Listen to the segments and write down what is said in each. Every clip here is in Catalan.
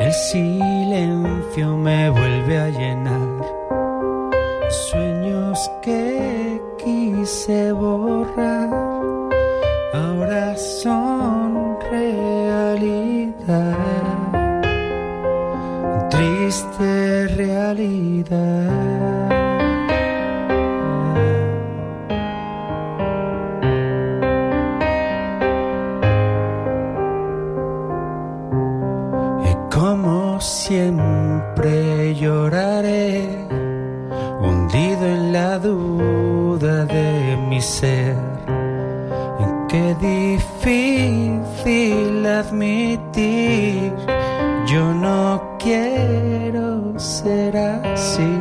el silencio me vuelve a llenar. Sueños que quise borrar, siempre lloraré, hundido en la duda de mi ser. Y qué difícil admitir, yo no quiero ser así.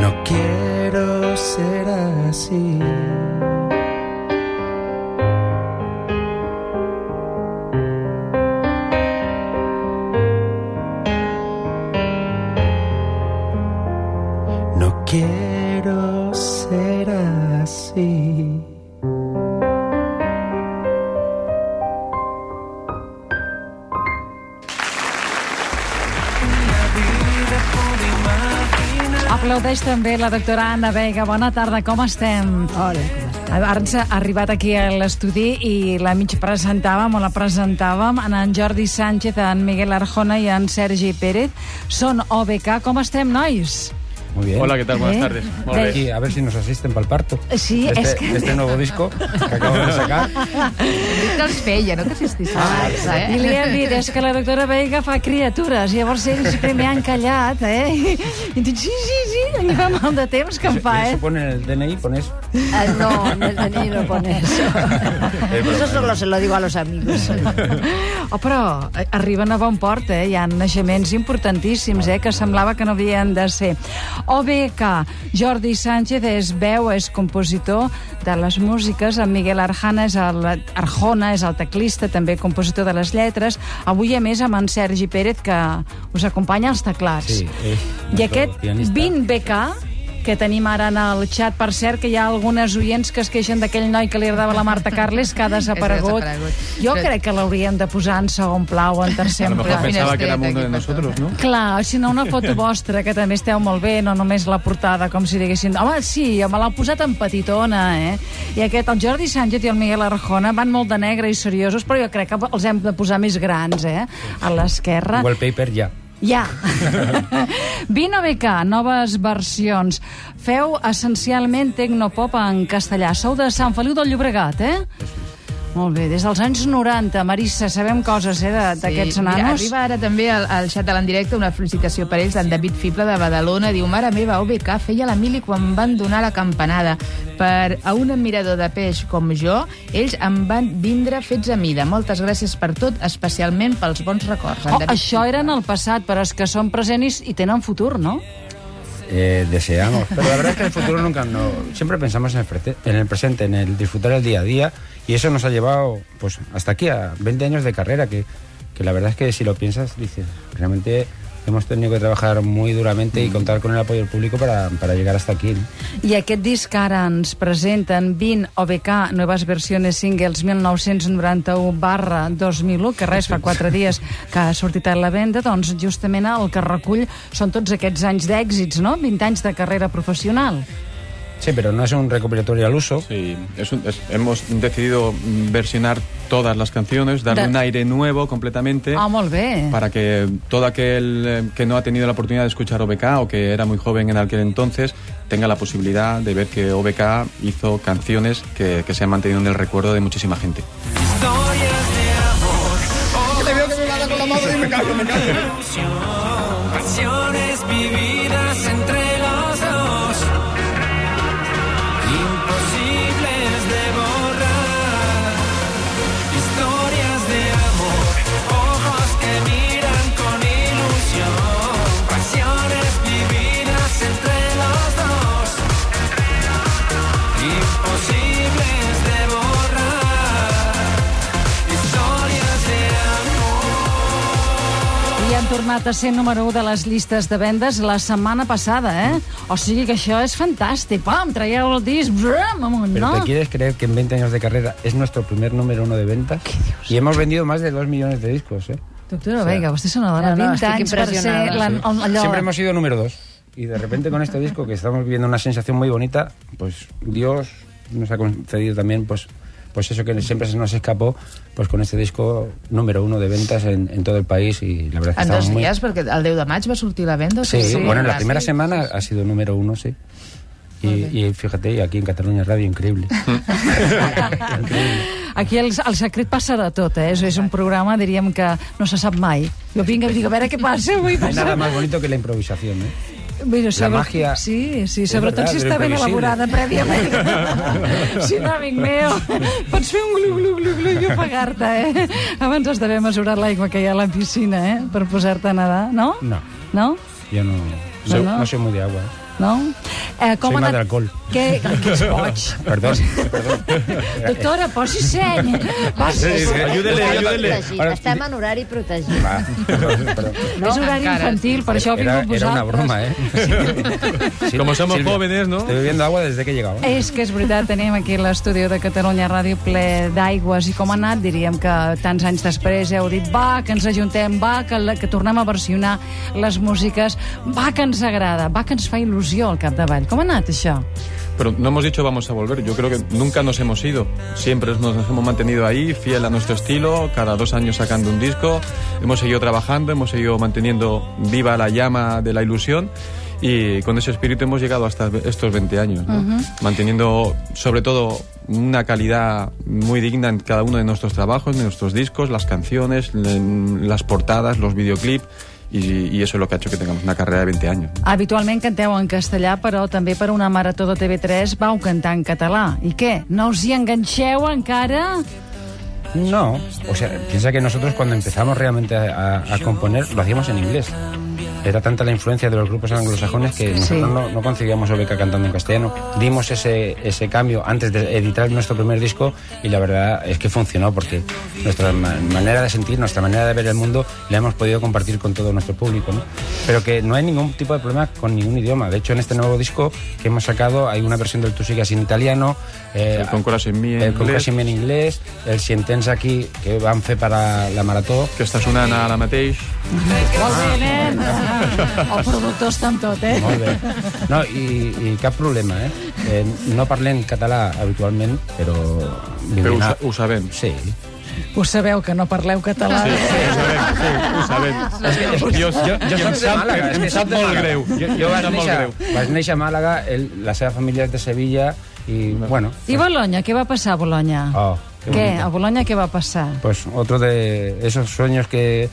No quiero ser así. Aplaudeix també la doctora Anna Vega. Bona tarda, com estem? Hola. Ara ens ha arribat aquí a l'estudi i la mig presentàvem, o la presentàvem, en en Jordi Sánchez, en Miguel Arjona i en Sergi Pérez. Són OBK. Com estem, nois? Muy bien. Hola, ¿qué tal? Buenas Eh, tardes. Molt bé. Aquí, a ver si nos asisten para el parto. Sí, de és este, que- de este nuevo disco que acabamos de sacar. Dic que els feia, no que assistissin. Ah, I li hem dit, és que la doctora Veiga fa criatures. Llavors ells primer han callat, eh? I, dic, sí, sí, sí, i fa mal de temps que em fa, Si eh? pones el DNI, pones... Ah, no, en el DNI no pone eso. Eso solo se lo digo a los amigos. Oh, però eh, arriben a bon port, eh? Hi ha naixements importantíssims, eh? Que semblava que no havien de ser. OBK, Jordi Sánchez és veu, és compositor de les músiques, en Miguel Arjana és el, Arjona és el teclista, també compositor de les lletres. Avui, a més, amb en Sergi Pérez, que us acompanya als teclats. Sí, és I nuestro aquest pianista. 20BK, que tenim ara en el xat, per cert, que hi ha algunes oients que es queixen d'aquell noi que li agradava la Marta Carles, que ha desaparegut. desaparegut. Jo Però- crec que l'hauríem de posar en segon pla o en tercer A lo mejor pla. pensaba que era uno de nosotros, ¿no? Clar, si no una foto vostra, que també esteu molt bé, no només la portada, com si diguessin... Home, sí, me l'ha posat en petitona, eh? I aquest, el Jordi Sánchez i el Miguel Arjona van molt de negre i seriosos, però jo crec que els hem de posar més grans, eh? A l'esquerra. Wallpaper ya. Ja. Vino BK, noves versions. Feu essencialment tecnopop en castellà. Sou de Sant Feliu del Llobregat, eh? Molt bé, des dels anys 90. Marissa, sabem coses eh, d'aquests Sí, mira, nanos. arriba ara també al, al xat de l'endirecte una felicitació per ells d'en David Fible de Badalona. Diu, mare meva, OBK feia la mili quan van donar la campanada. Per a un admirador de peix com jo, ells em van vindre fets a mida. Moltes gràcies per tot, especialment pels bons records. En Oh, David això Fible. era en el passat, però és que són presents i tenen futur, no? Eh, deseamos. Pero la verdad es que el futuro nunca no. Siempre pensamos en el, en el presente, en el disfrutar el día a día. Y eso nos ha llevado pues hasta aquí, a 20 años de carrera, que, que la verdad es que si lo piensas, dices, realmente hemos tenido que trabajar muy duramente y contar con el apoyo del público para, para llegar hasta aquí. ¿no? I aquest disc ara ens presenten 20 OBK, noves versions singles 1991 barra 2001, que res, fa quatre dies que ha sortit a la venda, doncs justament el que recull són tots aquests anys d'èxits, no? 20 anys de carrera professional. Sí, pero no es un recopilatorio al uso. Sí, es un- es- hemos decidido versionar todas las canciones, darle Da- un aire nuevo completamente. Ah, molt bé. Para que todo aquel eh, que no ha tenido la oportunidad de escuchar OBK o que era muy joven en aquel entonces tenga la posibilidad de ver que OBK hizo canciones que, que se han mantenido en el recuerdo de muchísima gente. Pasiones vividas tornat a ser número 1 de les llistes de vendes la setmana passada, eh? O sigui que això és fantàstic. Pam, traieu el disc, brum, amunt, Pero no? ¿te quieres creer que en 20 años de carrera es nuestro primer número uno de ventas? Y hemos vendido más de 2 millones de discos, ¿eh? Doctora Vega, vostè és una dona No, no, 20 estic anys per ser la, sí. allò... Siempre hemos sido número 2. Y de repente con este disco, que estamos viviendo una sensación muy bonita, pues Dios nos ha concedido también, pues, pues eso que siempre se nos escapó, pues con este disco número uno de ventas en, en todo el país y la verdad es que En estamos dos muy... dies, perquè el 10 de maig va sortir la venda. Sí, sigui, bueno, en la primera sí? semana ha sido número uno, sí. Y, y fíjate, y aquí en Cataluña Radio, increíble. Aquí el, el secret passa de tot, eh? És, és un programa, diríem, que no se sap mai. Jo vinc i dic, a veure què passa avui. No hay nada más bonito que la improvisación, ¿eh? Bueno, sobre... magia- Sí, sí, És sobretot verdad, si està ben elaborada prèviament. si no, amic meu, pots fer un glu, glu, glu, glu i ofegar-te, eh? Abans has d'haver mesurat l'aigua que hi ha a la piscina, eh? Per posar-te a nedar, no? No, No? yo no, soy, no. no soy muy de agua. No? Eh, Soy más de alcohol. Què? Ai, que ets boig. Perdón, perdón. Doctora, posi seny. Posi... Ayúdele, ayúdele. Protegit. Ara- Estem en horari protegit. Va, perdón. És horari encara. infantil, per això he Era, vingut era una vosaltres. broma, ¿eh? Sí, Como somos Silvia, jóvenes, ¿no? Estoy bebiendo agua desde que he llegado. És que és veritat, tenim aquí l'estudi de Catalunya Ràdio ple d'aigües i com ha anat, diríem que tants anys després heu dit va, que ens ajuntem, va, que, la- que tornem a versionar les músiques, va, que ens agrada, va, que ens fa il·lusió al capdavall. Com ha anat això? Pero no hemos dicho vamos a volver. Yo creo que nunca nos hemos ido. Siempre nos, hemos mantenido ahí, fiel a nuestro estilo, cada dos años sacando un disco. Hemos seguido trabajando, hemos seguido manteniendo viva la llama de la ilusión. Y con ese espíritu hemos llegado hasta estos 20 años, ¿no? manteniendo sobre todo una calidad muy digna en cada uno de nuestros trabajos, de nuestros discos, las canciones, en las portadas, los videoclips, y, y eso es lo que ha hecho que tengamos una carrera de 20 años. Habitualment canteu en castellà, però també per una marató de TV3 vau cantar en català. I què? No us hi enganxeu encara? No, o sea, piensa que nosotros cuando empezamos realmente a, a componer lo hacíamos en inglés. Era tanta la influencia de los grupos anglosajones que nosotros Sí. no, no concebíamos Obeca cantando en castellano. Dimos ese, ese cambio antes de editar nuestro primer disco y la verdad es que funcionó porque nuestra ma- manera de sentir, nuestra manera de ver el mundo la hemos podido compartir con todo nuestro público. ¿no? Pero que no hay ningún tipo de problema con ningún idioma. De hecho, en este nuevo disco que hemos sacado hay una versión del Tu sigues en italiano, eh, El Con Coras en mi en el con inglés. casi en inglés, el Sientens aquí, que van fer para la marató. que està sonant ara mateix. Molt bé, nen. El productor està amb tot, eh? Molt bé. No, i, i cap problema, eh? eh no parlem català habitualment, però... Però ho, sa- ho sabem. Sí. Ho sabeu, que no parleu català. Sí, sí, ho sabem, sí, ho sabem. Jo, jo, jo, Jo Màlaga, que em sap soc de molt Màlaga. greu. Jo, jo Em vaig, sap molt néixer, greu. vaig néixer a Màlaga, ell, la seva família és de Sevilla, i bueno... I Bologna, què va passar a Bologna? Oh, què? bonito. A Bologna què va passar? Pues otro de esos sueños que,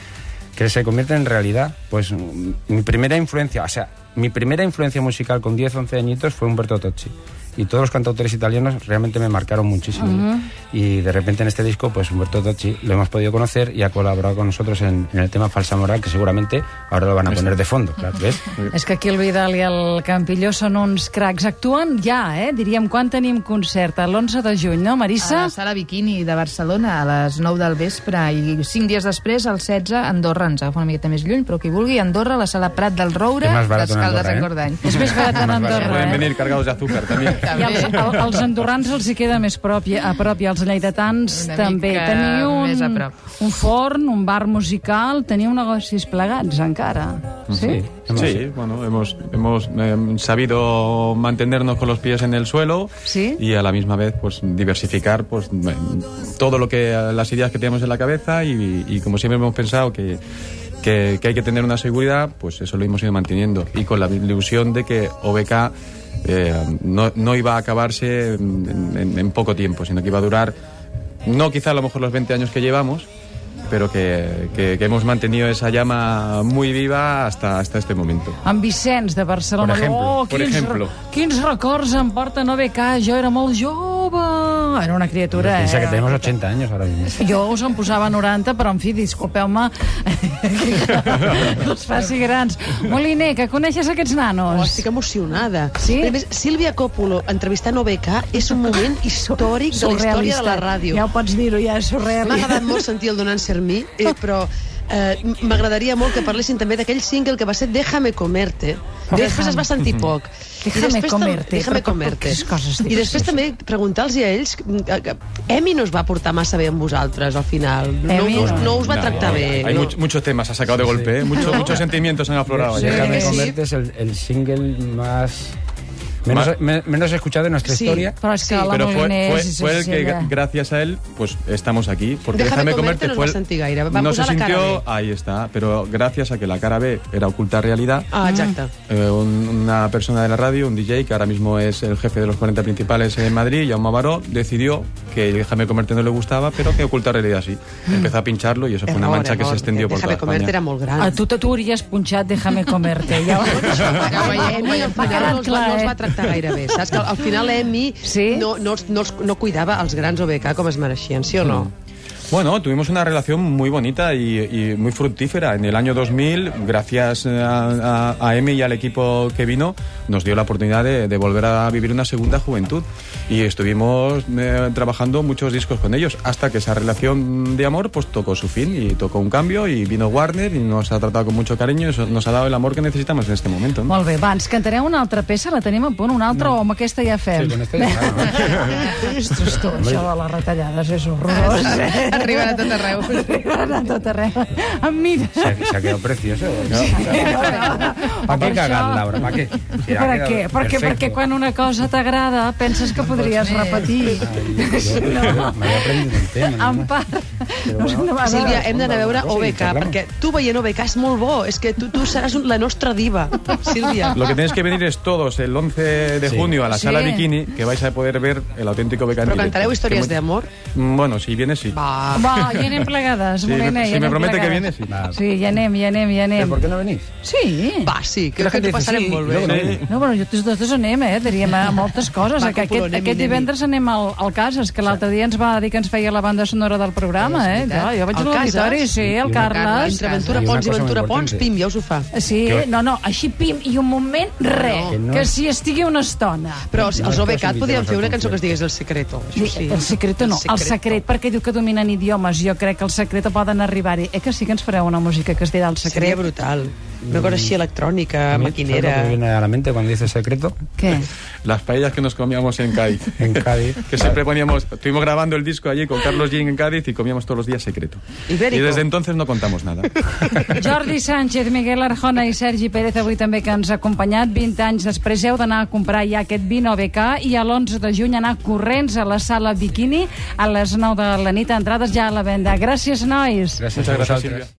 que se convierten en realidad. Pues mm, mi primera influencia, o sea, mi primera influencia musical con 10, 11 añitos fue Humberto Tocci. Y todos los cantautores italianos realmente me marcaron muchísimo. Y de repente en este disco, pues Humberto Tocci lo hemos podido conocer y ha colaborado con nosotros en, en el tema Falsa Moral, que seguramente ahora lo van a poner de fondo, claro, ¿ves? És que aquí el Vidal i el Campilló són uns cracs. Actuen ja, eh? Diríem, quan tenim concert? L'11 de juny, no, A Marissa? la sala Bikini de Barcelona a les 9 del vespre i cinc dies després, el 16, a Andorra, ens agafa una miqueta més lluny, però qui vulgui, Andorra, a la sala Prat del Roure, És més barat en d'Escaldes Andorra, en eh? Cordany. És més barat en Andorra, Pueden eh? venir cargados de azúcar también. I als, al, als andorrans els hi queda més prop, i- a prop i als lleidatans Una també. Teniu un, més a prop. un forn, un bar musical, teniu negocis plegats encara. Sí? Sí, bueno, hemos, hemos eh, sabido mantenernos con los pies en el suelo Sí. y a la misma vez pues diversificar pues todo lo que las ideas que tenemos en la cabeza y, y como siempre hemos pensado que, que, que hay que tener una seguridad, pues eso lo hemos ido manteniendo y con la ilusión de que OBK eh, no, no iba a acabarse en, en- en poco tiempo, sino que iba a durar no quizá a lo mejor los 20 años que llevamos, pero que, que- que hemos mantenido esa llama muy viva hasta, hasta este momento. En Vicenç, de Barcelona. Per exemple, oh, per quins, exemple. quins records em porten OBK. Jo era molt jove. Era una criatura, Piensa eh? que tenemos 80 años ahora mismo. Jo us en posava 90, però en fi, disculpeu-me que us faci grans. Moliner, que coneixes aquests Oh, nanos? estic emocionada. Sí? Primer, Sílvia Coppolo entrevistant OBK és un moment històric de la història de la ràdio. Ja ho pots dir-ho, ja és surreal. M'ha agradat molt sentir el Donant Sermí, eh, però eh, m'agradaria molt que parlessin també d'aquell single que va ser Déjame comerte. I després es va sentir poc. Déjame comerte, Déjame comerte. I després també preguntar-los a ells que, que Emi no es va portar massa bé amb vosaltres al final. No, no, no. no us va No, tractar bé. Hay no. much- muchos temas, ha sacado de golpe, ¿eh? Mucho- muchos sentimientos han aflorado. Sí. Déjame Sí. comerte es el, el single más... Menos, me- menos escuchado de nuestra Sí. historia. Que Sí, Pero fue, el que, gracias a él, pues estamos aquí. Porque Déjame déjame, comerte fue el- no se sintió, ahí está. Pero gracias a que la cara B era oculta realidad, Ah, exacte. eh, un- una persona de la radio, un DJ que ahora mismo es el jefe de los 40 principales en Madrid, Jaume Baró, decidió que Déjame comerte no le gustaba, pero que oculta realidad sí. Empezó a pincharlo y eso fue una Error, mancha que se extendió por toda Déjame comerte era España. molt gran. A tu punxat Déjame comerte. Ja ho... No no tractar gaire bé, saps? Que al final Emi Sí? no, no, els- no, els- no cuidava els grans OBK com es mereixien, sí o no? Bueno, tuvimos una relación muy bonita y, y muy fructífera. En el año 2000, gracias a, a, a Emi y al equipo que vino, nos dio la oportunidad de, de volver a vivir una segunda juventud. Y estuvimos eh, trabajando muchos discos con ellos, hasta que esa relación de amor pues tocó su fin y tocó un cambio y vino Warner y nos ha tratado con mucho cariño eso nos ha dado el amor que necesitamos en este momento. ¿no? Molt bé, va, ens cantareu una altra peça, la tenim a punt, una altra, o amb aquesta ja fem? Sí, con esta ya ¿no? Ostres, tu, això de les retallades és horrorós. Eh? Arriben a tot arreu. Arriben a tot arreu. Em mira. Se, ha- se ha quedado precioso. ¿Para qué Per cagar, això- Laura? ¿Para qué? Si Per què? Perquè, perquè quan una cosa t'agrada penses que podries repetir. Yo me había aprendido el tema. ¿no? En part. No, bueno. no, a Sílvia, hem d'anar a veure Sí, OBK, perquè tu veient OBK és molt bo. És que tu, tu seràs un, la nostra diva, Sílvia. Lo que tenéis que venir es todos el 11 de Sí. junio a la Sí. sala Bikini, que vais a poder ver el auténtico Però directo. cantareu històries d'amor? Mm, Bueno, si vienes, sí. Va. Va, ja anem plegades, Sí, Morena, si ja me anem promete que plegades. viene, sí. Sí, ja anem, ja anem, ja ¿Pero anem. por qué no venís? Sí. Va, sí, que, La que gente t'ho passarem sí, molt bé. Sí. No, bueno, jo nosaltres anem, eh? Diríem a moltes coses. Va, aquest, anem-hi, aquest divendres anem al, al Casas, que l'altre dia ens va dir que ens feia la banda sonora del programa, eh? Veritat. Jo, jo vaig Al a l'auditori, sí, el Carles. Entre Ventura Pons i Ventura Pons, pim, ja us ho fa. Sí, no, no, així pim, i un moment, res, Que si estigui una estona. Però els OBK podien fer una cançó que es digués El Secreto. El secreto no, el secret, perquè diu que dominen idiomes. Jo crec que el secreto poden arribar-hi. Eh que sí que ens fareu una música que es dirà el Seria secret? brutal. Una cosa així electrònica, A mí, ¿sabes lo que me maquinera... viene a la mente cuando dices secreto? Què? Las paellas que nos comíamos en Cádiz. En Cádiz. Que siempre poníamos, estuvimos grabando el disco allí con Carlos Jean en Cádiz y comíamos todos los días secreto. Ibérico. Y desde entonces no contamos nada. Jordi Sánchez, Miguel Arjona i Sergi Pérez avui també que ens ha acompanyat 20 anys després heu d'anar a comprar ja aquest vin OBK i a l'11 de juny anar corrents a la sala Bikini a les 9 de la nit entrades ja a la venda. Gràcies, nois. Muchas a. Silvia.